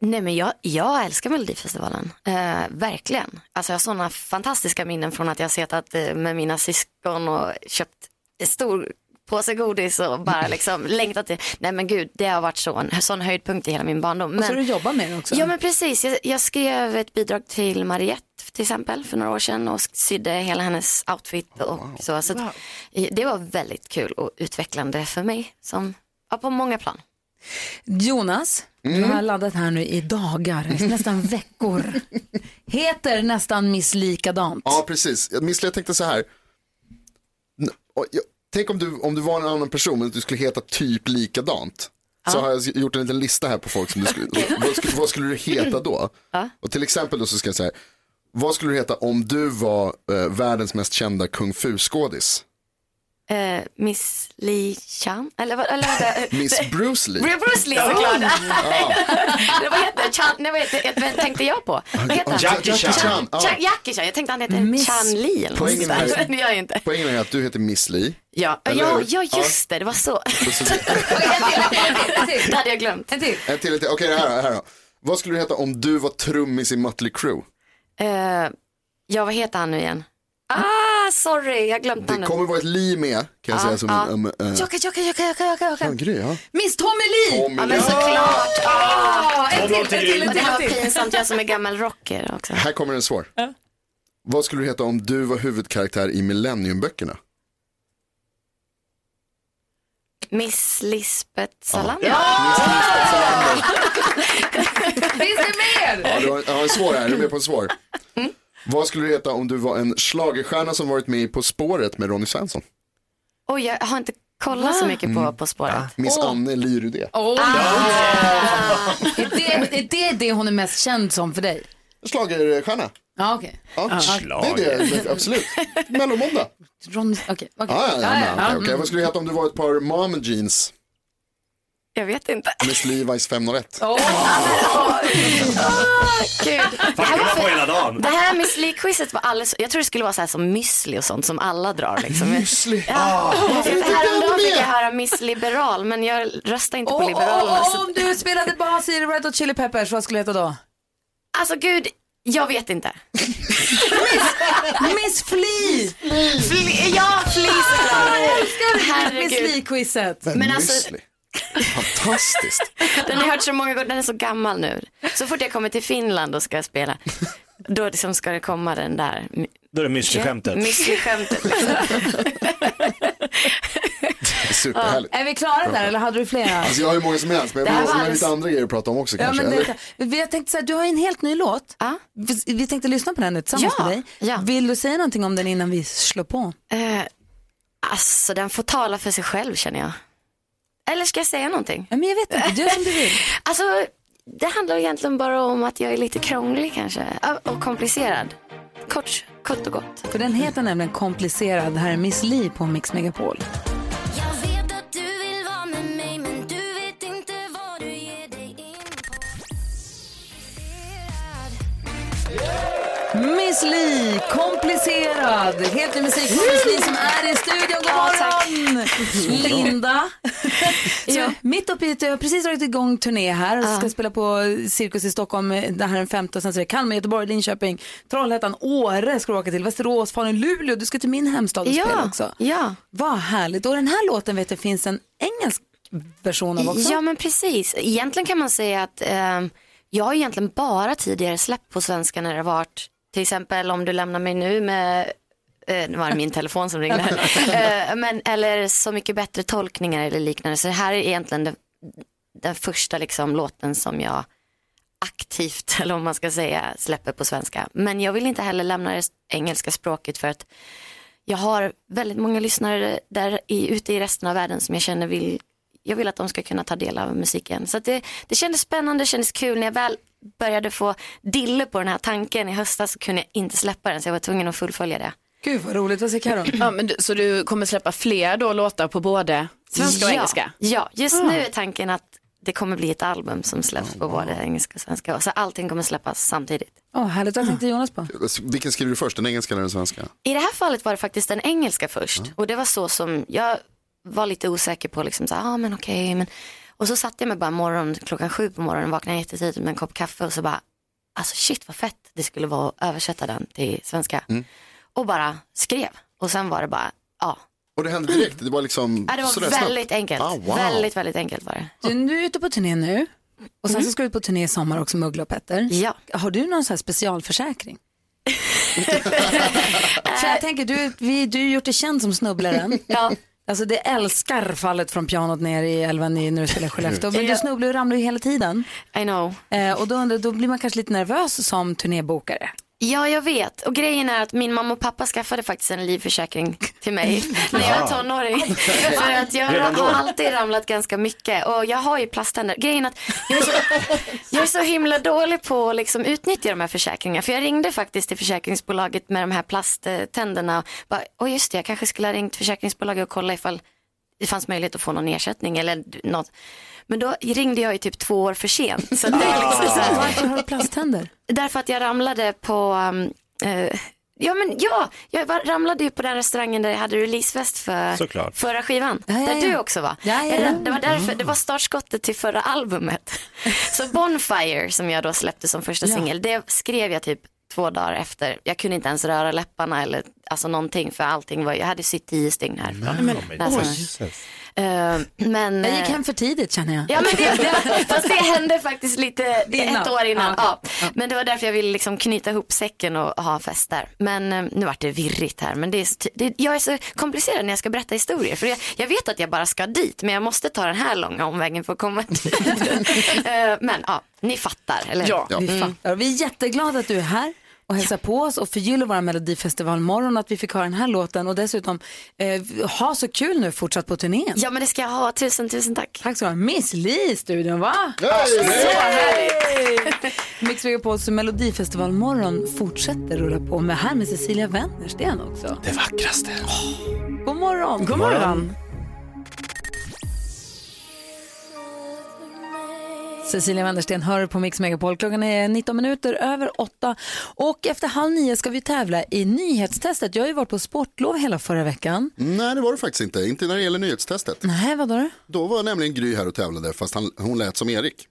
Nej men jag, jag älskar Melodifestivalen, eh, verkligen. Alltså jag har sådana fantastiska minnen från att jag suttit eh, med mina syskon och köpt stor påse godis och bara liksom längtat till, nej men gud det har varit så, en sån höjdpunkt i hela min barndom. Och så Men- du jobbar med det också? Ja men precis, jag, jag skrev ett bidrag till Mariette till exempel för några år sedan och sydde hela hennes outfit och så. så att, eh, det var väldigt kul och utvecklande för mig som, ja, på många plan. Jonas, du har laddat här nu i dagar, nästan veckor. Heter nästan Miss likadant. Ja, precis. Miss, jag tänkte så här. Och jag- Tänk om du, om du var en annan person men du skulle heta typ likadant. Så har jag gjort en liten lista här på folk som du skulle, vad, skulle, vad skulle du heta då? Och till exempel då så ska jag säga, Vad skulle du heta om du var eh, världens mest kända kung fu-skådis? Eh, Miss Li Chan? Eller vad? Eller, vänta. Miss Bruce Lee. Bru- Bruce Lee såklart. det vad heter Chan, nej, vad heter, vad tänkte jag på? Vad heter han? Jackie Chan. Chan, ja. Chan, Jackie Chan, jag tänkte han heter Miss- Chan Li eller Poängen är- Det gör jag inte. Poängen är att du heter Miss Lee. Ja, Eller ja, ja just det, det var så. Det hade jag glömt. En till. En till, en till. Okej, det här, det här då. Vad skulle du heta om du var trummis i Mötley Crüe? Eh, ja, vad heter han nu igen? Ah, sorry, jag glömde Det kommer vara ett Lee med, kan jag Ja, säga som ja. en... Um, uh, Jocke, Jocke, Jocke, Jocke, Jocke, ja, Jocke. grej, ja. Miss Tommy Lee! Tommy Ja, men Lee. såklart. Ah, en till, en till, en till, det var en till. pinsamt, jag som är gammal rocker också. Här kommer en svår. Vad skulle du heta om du var huvudkaraktär i Millenniumböckerna? Miss Lisbeth Salander. Finns det mer? Ja, du har, jag har en svår här, är du med på en svår? Vad skulle du heta om du var en schlagerstjärna som varit med På spåret med Ronny Svensson? Oj, jag har inte kollat så mycket på På spåret. Miss Åh. Anne Lyrudé. Oh, är, det, är det det hon är mest känd som för dig? Schlagerstjärna. Ja, okej. Ja, det är det, absolut. Mellomåndag. Ron, okej, okej. Ja, ja, ja, men, okej, okej. mm. Vad skulle du heta om du var ett par mom jeans? Jag vet inte. Miss Levi's 501. Gud. Det här, var på för, hela dagen. det här Miss Li-quizet var alldeles, jag tror det skulle vara så här som müsli och sånt som alla drar liksom. Müsli. Ja. inte Häromdagen fick jag höra Miss Liberal men jag röstar inte på Och, Liberalerna. och, så- om du spelade bas i Red Hot Chili Peppers, vad skulle det heta då? Alltså gud, jag vet inte. Miss Flea! Fli, ja, Fli såklart. Jag älskar Miss. Flea-quizet. Men Men alltså- Müsli. Fantastiskt. Den har jag hört så många gånger, den är så gammal nu. Så fort jag kommer till Finland och ska spela, då liksom ska det komma den där Då är det müsli-skämtet. müsli-skämtet. Liksom. Det är superhärligt. Är vi klara där eller hade du flera? Alltså jag har ju många som helst, men Det jag har alldeles- lite andra grejer att prata om också Ja, kanske. men det, vi- jag tänkte så här, du har ju en helt ny låt. Ja. Vi, vi tänkte lyssna på den nu tillsammans Ja, med dig. ja. Vill du säga någonting om den innan vi slår på? Eh, alltså den får tala för sig själv känner jag. Eller ska jag säga någonting? Ja, men jag vet inte, gör som du vill. Alltså det handlar egentligen bara om att jag är lite krånglig kanske. Ja, Och komplicerad. Kort, kort och gott. För den heter nämligen Komplicerad. Det här är Miss Li på Mix Megapol. Jag vet att du vill vara med mig men du vet inte vad du ger dig in Miss Li, Komplicerad. Helt ny musik från Miss Li som är i studion. God morgon! Linda. Så, Mitt uppe i jag har precis dragit igång turné här och ska spela på Cirkus i Stockholm. Det här är den femte och sen så är det Kalmar, Göteborg, Linköping, Trollhättan, Åre ska du åka till, Västerås, Falun, Luleå. Du ska till min hemstad och spela Ja, också. ja. Vad härligt. Och den här låten vet jag finns en engelsk version av också. Ja men precis. Egentligen kan man säga att ehm, jag har egentligen bara tidigare släppt på svenska när det har varit till exempel om du lämnar mig nu med eh, nu var det min telefon som ringde. Eh, men, eller Så mycket bättre tolkningar eller liknande. Så det här är egentligen den, den första liksom, låten som jag aktivt, eller om man ska säga, släpper på svenska. Men jag vill inte heller lämna det engelska språket för att jag har väldigt många lyssnare där i, ute i resten av världen som jag känner vill, jag vill att de ska kunna ta del av musiken. Så det, det kändes spännande, det kändes kul. När jag väl började få dille på den här tanken i höstas så kunde jag inte släppa den så jag var tvungen att fullfölja det. Gud vad roligt, vad säger Karo? Ja, men du, så du kommer släppa fler då låtar på både svenska och ja, engelska? Ja, just Ah. nu är tanken att det kommer bli ett album som släpps på både engelska och svenska. Så allting kommer släppas samtidigt. Åh, härligt, vad tänkte Jonas på? Vilken skriver du först, den engelska eller den svenska? I det här fallet var det faktiskt den engelska först. Och det var så som, jag var lite osäker på liksom så ah, men okej, men. Och så satte jag mig bara morgon, klockan sju på morgonen, vaknade jättetidigt med en kopp kaffe och så bara, alltså shit vad fett det skulle vara att översätta den till svenska. Och bara skrev. Och sen var det bara, ja. Och det hände direkt, det var liksom ja det var sådär väldigt snabbt. enkelt. Ah, wow. Väldigt, väldigt enkelt var det. Du, du är ute på turné nu och sen så ska du ut på turné i sommar också med Uggla och Petter. Ja. Har du någon sån här specialförsäkring? För jag tänker, du, vi, du har gjort dig känd som snubblaren. ja. Alltså det älskar fallet från pianot ner i älvan i- när du spelar Skellefteå. Men du snubblar och ramlar ju hela tiden. I know. Eh, och då, då blir man kanske lite nervös som turnébokare. Ja, jag vet. Och grejen är att min mamma och pappa skaffade faktiskt en livförsäkring till mig när jag var tonåring. För att jag har alltid ramlat ganska mycket och jag har ju plasttänder. Grejen är att jag är så, jag är så himla dålig på att liksom utnyttja de här försäkringarna. För jag ringde faktiskt till försäkringsbolaget med de här plasttänderna. och Bara, Åh just det, jag kanske skulle ha ringt försäkringsbolaget och kolla ifall det fanns möjlighet att få någon ersättning eller något. Men då ringde jag ju typ två år för sent. Så det är liksom så här, Varför har du plasttänder? Därför att jag ramlade på, um, eh, ja men ja, jag var, ramlade ju på den restaurangen där jag hade releasefest för Såklart. förra skivan. Ja, ja, där du också var. Ja, ja, ja. Det var därför, det var startskottet till förra albumet. Så Bonfire som jag då släppte som första Ja. singel, det skrev jag typ två dagar efter. Jag kunde inte ens röra läpparna eller alltså någonting för allting var, jag hade sytt tio stygn här. Alltså, eh, men, Jag gick eh, hem för tidigt känner jag. Ja, men det, det, fast det hände faktiskt lite Innan. ett år innan. Ja, Ja. Men det var därför jag ville liksom knyta ihop säcken och ha fest där. Men eh, nu vart det virrigt här. Men det är, det, jag är så komplicerad när jag ska berätta historier. För jag, jag vet att jag bara ska dit, men jag måste ta den här långa omvägen för att komma dit. Eh, men ja, ni fattar, eller hur? Vi Mm. fattar. Vi är jätteglada att du är här och hälsar på oss och förgyller vår Melodifestivalmorgon att vi fick höra den här låten och dessutom eh, ha så kul nu fortsatt på turnén. Ja men det ska jag ha, tusen tusen tack. Tack så mycket. Miss Li i studion va? Hey! Så härligt. Mix Megapols Melodifestivalmorgon fortsätter rulla på med här med Cecilia Wennersten också. Det vackraste. God morgon. God morgon. Cecilia Wennersten hör på Mix Megapol. Klockan är 19 minuter över 8 och efter halv nio ska vi tävla i nyhetstestet. Jag har ju varit på sportlov hela förra veckan. Nej, det var det faktiskt inte. Inte när det gäller nyhetstestet. Nej, vad då? Då var nämligen Gry här och tävlade, fast han, hon lät som Erik.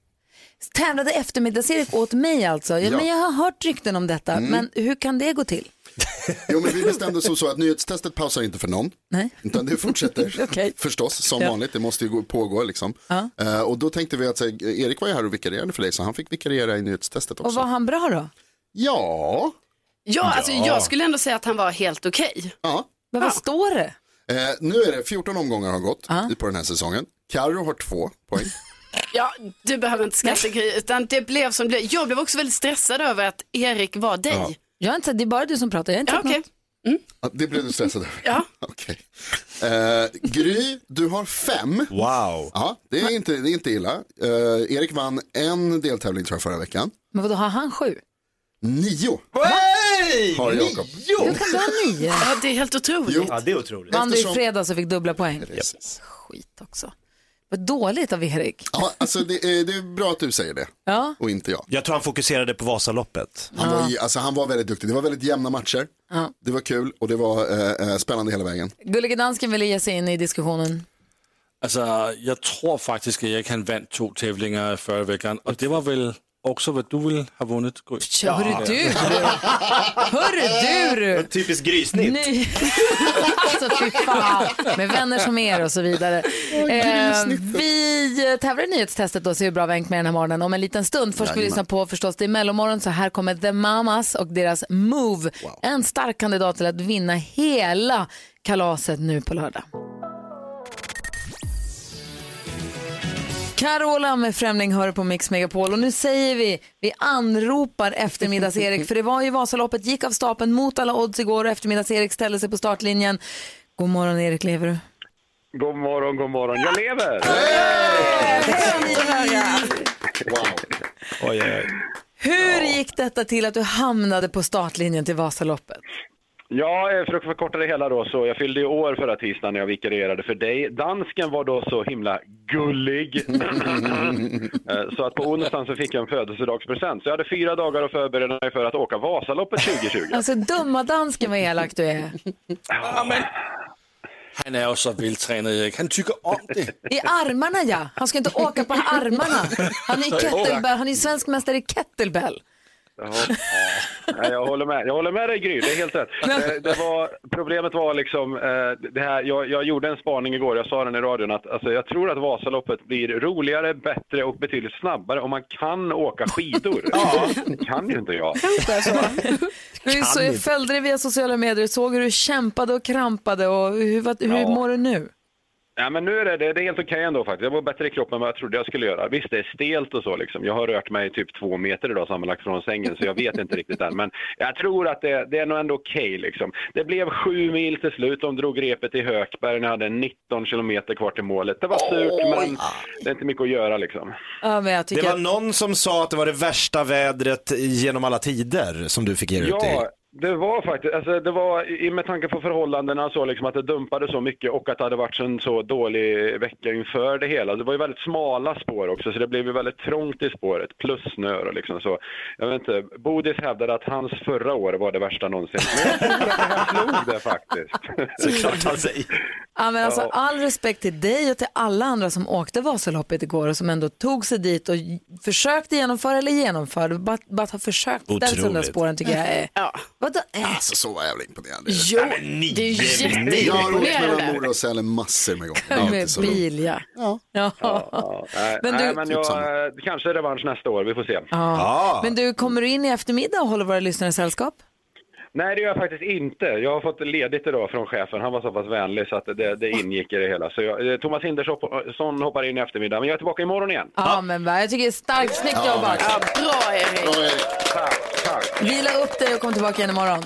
Tävlade eftermiddags-Erik åt mig alltså. Ja, Ja. Men jag har hört rykten om detta. Mm. Men hur kan det gå till? Jo, men vi bestämde som så att nyhetstestet pausar inte för någon. Nej. Utan det fortsätter förstås som Ja. vanligt. Det måste ju gå- pågå liksom. Ja. Eh, och då tänkte vi att så, här, Erik var ju här och vikarierade för dig så han fick vikariera i nyhetstestet också. Och var han bra då? Ja. Ja, alltså jag skulle ändå säga att han var helt okej. Ja. Men vad står det? Eh, nu är det 14 omgångar har gått på den här säsongen. Karo har två poäng. Ja, du behöver inte skratta utan det blev som det blev. Jag blev också väldigt stressad över att Erik var dig. Ja. Jag har inte, det är bara du som pratar. Jag har inte Ja, sagt okej. något. Ja, det blev du stressad över. Ja. Okej. Eh, Gry, du har fem. Wow. Ja, det är inte, det är inte illa. Eh, Erik vann en deltävling tror jag förra veckan. Men vadå, har han sju? Nio Hey! har Jakob. Hur kan du ha nio? Ja, det är helt otroligt. Jo. Ja, det är otroligt. Vann du i Eftersom- fredags och fick dubbla poäng? Precis. Skit också. Vad dåligt av Erik. Ja, alltså det, är, det är bra att du säger det Ja. och inte jag. Jag tror han fokuserade på Vasaloppet. Han, var, ju- alltså, han var väldigt duktig. Det var väldigt jämna matcher. Ja. Det var kul och det var eh, eh, spännande hela vägen. Gullige dansken ville ge sig in i diskussionen. Altså, jeg tror faktisk, at Erik han vandt to tävlinger förra veckan, och det var väl också vad du vill ha vunnit, Gry? Ja, hörru du, Hörru du! Typiskt grysnitt. Ny... alltså fy fan. Med vänner som er och så vidare. Eh, vi tävlar i nyhetstestet och ser hur bra vi har hängt med den här morgonen om en liten stund. Först ska vi lyssna på förstås det är mellomorgon så här kommer The Mamas och deras Move. En stark kandidat till att vinna hela kalaset nu på lördag. Carola med Främling hör på Mix Megapol och nu säger vi, vi anropar eftermiddags-Erik för det var ju Vasaloppet, gick av stapeln mot alla odds igår och eftermiddags-Erik ställde sig på startlinjen. God morgon Erik, lever du? God morgon, god morgon. Jag lever! Wow. Oj, oj, oj. Hur gick detta till att du hamnade på startlinjen till Vasaloppet? Ja, eh, för att förkorta det hela då, så jag fyllde i år förra tisdagen när jag vikarierade för dig. Dansken var då så himla gullig. Eh, så att på onsdagen så fick jag en födelsedagspresent. Så jag hade fyra dagar att förbereda mig för att åka Vasaloppet 2020. Alltså dumma dansken vad elak du är. Han är ju så vältränad, Erik. Han tycker om det. I armarna ja, han ska inte åka på armarna. Han är, kettlebell. Han är svensk mästare i kettlebell. Ja, ja. Jag, håller med. jag håller med dig Gry, det är helt rätt. Eh, Det var, problemet var liksom, eh, det här, jag, jag gjorde en spaning igår, jag sa den i radion, att alltså, jag tror att Vasaloppet blir roligare, bättre och betydligt snabbare om man kan åka skidor. ja. Det kan ju inte jag. Vi så följde dig via sociala medier och såg hur du kämpade och krampade och hur, vad, hur Ja. mår du nu? Ja, men nu är det, det, det är helt okej ändå faktiskt. Jag var bättre i kroppen än vad jag trodde jag skulle göra. Visst, det är stelt och så liksom. Jag har rört mig typ två meter idag sammanlagt från sängen, så jag vet inte riktigt än. Men jag tror att det, det är nog ändå okej liksom. Det blev sju mil till slut. De drog repet i Hökberg när jag hade 19 kilometer kvar till målet. Det var surt, men det är inte mycket att göra liksom. Ja, men jag tycker Det var någon som sa att det var det värsta vädret genom alla tider som du fick ge dig ut i. Det var faktiskt, alltså det var i- med tanke på förhållandena så liksom att det dumpade så mycket och att det hade varit en så dålig vecka inför det hela. Det var ju väldigt smala spår också så det blev ju väldigt trångt i spåret plus snö och liksom så. Jag vet inte, Bodis hävdade att hans förra år var det värsta någonsin. Men jag tror att det här slog det faktiskt. Såklart han säger. Ja, men alltså, all respekt till dig och till alla andra som åkte Vasaloppet igår och som ändå tog sig dit och försökte genomföra eller genomförde. Bara, bara att ha försökt Otroligt. spåren tycker jag är... Ja. Vadå? äh? Alltså så var jävla imponerande. Jo, det är jätteimponerande. Jag har åkt mellan Mora och Sälen massor med gånger. Med bil, ja. Ja. Men du- Nej, men jag, eh, kanske revansch nästa år, vi får se. Ja. Men du, kommer du in i eftermiddag och håller våra lyssnare sällskap? Nej, det gör jag faktiskt inte. Jag har fått ledigt idag från chefen. Han var så pass vänlig så att det, det ingick i det hela. Så jag, eh, Thomas Hindersson hoppar in i eftermiddag, men jag är tillbaka imorgon igen. Ja, men va, jag tycker det är starkt, snyggt Ja, jobbat. Ja, bra Erik. Tack, tack. Vila upp dig och kom tillbaka igen imorgon.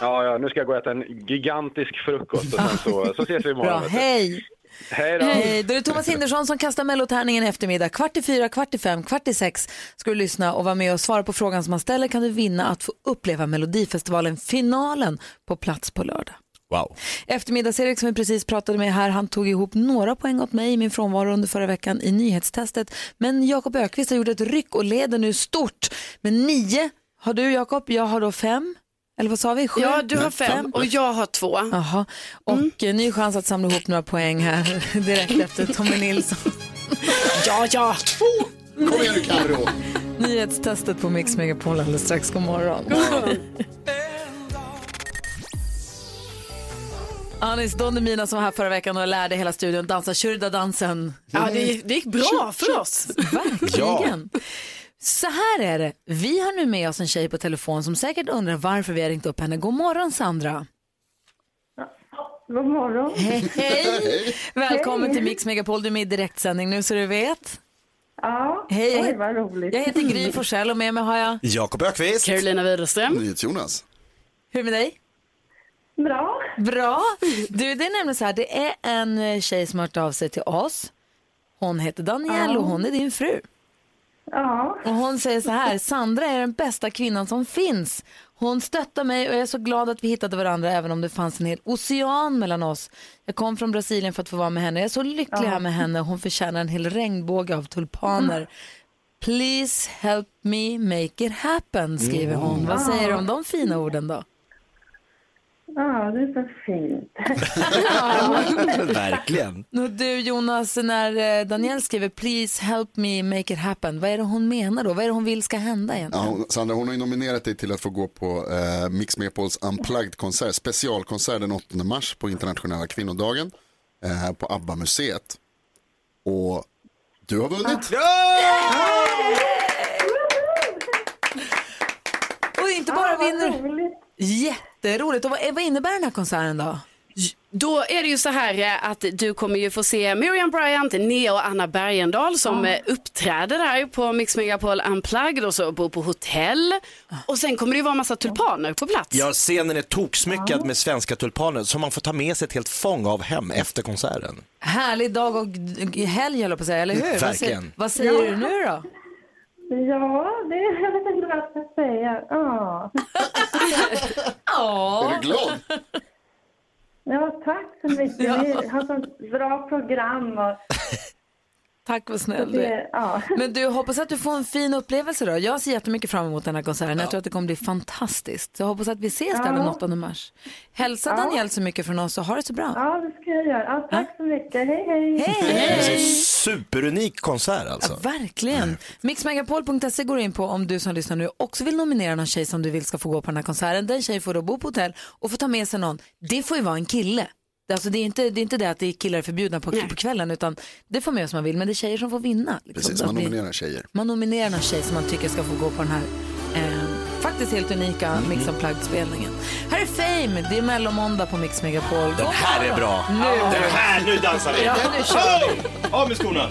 Ja, ja, nu ska jag gå och äta en gigantisk frukost och sen så, så ses vi imorgon. Bra, hej. Hej då. Hej, då är det Thomas Hindersson som kastar mellotärningen i eftermiddag. Kvart i fyra, kvart i fem, kvart i sex ska du lyssna och vara med och svara på frågan som man ställer kan du vinna att få uppleva Melodifestivalen, finalen på plats på lördag. Wow. Eftermiddags-Erik som vi precis pratade med här, han tog ihop några poäng åt mig i min frånvaro under förra veckan i nyhetstestet. Men Jakob Ökvist har gjort ett ryck och leder nu stort med nio. Har du Jakob? Jag har då fem. Eller vad sa vi? Sju? Ja, du har fem och jag har två. Jaha, och eh, ny chans att samla ihop några poäng här direkt efter Tommy Nilsson. ja, ja. Kom igen nu Carro. Nyhetstestet på Mix Megapol alldeles strax. God morgon. Anis Don Demina som var här förra veckan och lärde hela studion dansa Shurda-dansen. Ja, det, det gick bra för oss. Verkligen. Så här är det. Vi har nu med oss en tjej på telefon som säkert undrar varför vi har ringt upp henne. God morgon Sandra. God morgon. Hej, hej. Välkommen till Mix Megapol. Du är med i direktsändning nu så du vet. Ja, Hej, jag oj, heter- vad roligt. Jag heter Gry Forssell och med mig har jag... Jakob Ökvist. Carolina Widerström. Jonas. Hur är det med dig? Bra. Bra. Du, det är nämligen så här, det är en tjej som har hört av sig till oss. Hon heter Danielle Ja. och hon är din fru. Ja. Och hon säger så här, Sandra är den bästa kvinnan som finns. Hon stöttar mig och jag är så glad att vi hittade varandra även om det fanns en hel ocean mellan oss. Jag kom från Brasilien för att få vara med henne. Jag är så lycklig Ja. här med henne. Hon förtjänar en hel regnbåge av tulpaner. Please help me make it happen, skriver hon. Vad säger du om de fina orden då? Ja, det är så fint. Verkligen. Och Du Jonas, när eh, Danielle skriver please help me make it happen, vad är det hon menar då? Vad är det hon vill ska hända Ja, egentligen? hon, Sandra, hon har ju nominerat dig till att få gå på eh, Mix Megapols Unplugged-konsert, specialkonsert den 8 mars på internationella kvinnodagen eh, på ABBA-museet. Och du har vunnit. Och inte bara vinner. Jätteroligt. Och vad, vad innebär den här konserten då? Då är det ju så här eh, att du kommer ju få se Miriam Bryant, Nea och Anna Bergendahl som eh, uppträder där på Mix Megapol Unplugged och så bor på hotell. Och sen kommer det ju vara massa tulpaner på plats. Ja, scenen är toksmyckad med svenska tulpaner som man får ta med sig ett helt fång av hem efter konserten. Härlig dag och helg höll jag på att säga, eller hur? Vad säger, Verkligen. vad säger Ja. du nu då? Ja, det, jag vet inte vad jag ska säga. Ja. Ja. Är du glad? Ja, tack så mycket. Ni har så bra program. Och Tack vad snäll du är. det, ja. Men du, hoppas att du får en fin upplevelse då. Jag ser jättemycket fram emot den här konserten. Jag tror att det kommer bli fantastiskt. Så jag hoppas att vi ses där Ja. den 8 mars. Hälsa Ja. Danielle så mycket från oss och ha det så bra. ja, det ska jag göra. Ja, tack så mycket. Hej, hej. En superunik konsert alltså. Verkligen. Mixmegapol.se går in på om du som lyssnar nu också vill nominera någon tjej som du vill ska få gå på den här konserten. Den tjejen får då bo på hotell och få ta med sig någon. Det får ju vara en kille. Det, alltså, det, är inte, det är inte det att det är killar förbjudna på, på kvällen utan det får med som man vill men det är tjejer som får vinna. liksom. Precis, man nominerar tjejer. Man nominerar någon tjej som man tycker ska få gå på den här eh, fakt- faktiskt helt unika Mix Unplugged-spelningen. Här är Fame, det är mellomåndag på Mix Megapol. Den här är bra. Nu. Den här, nu dansar vi. Ja, nu kör vi. Av med skorna.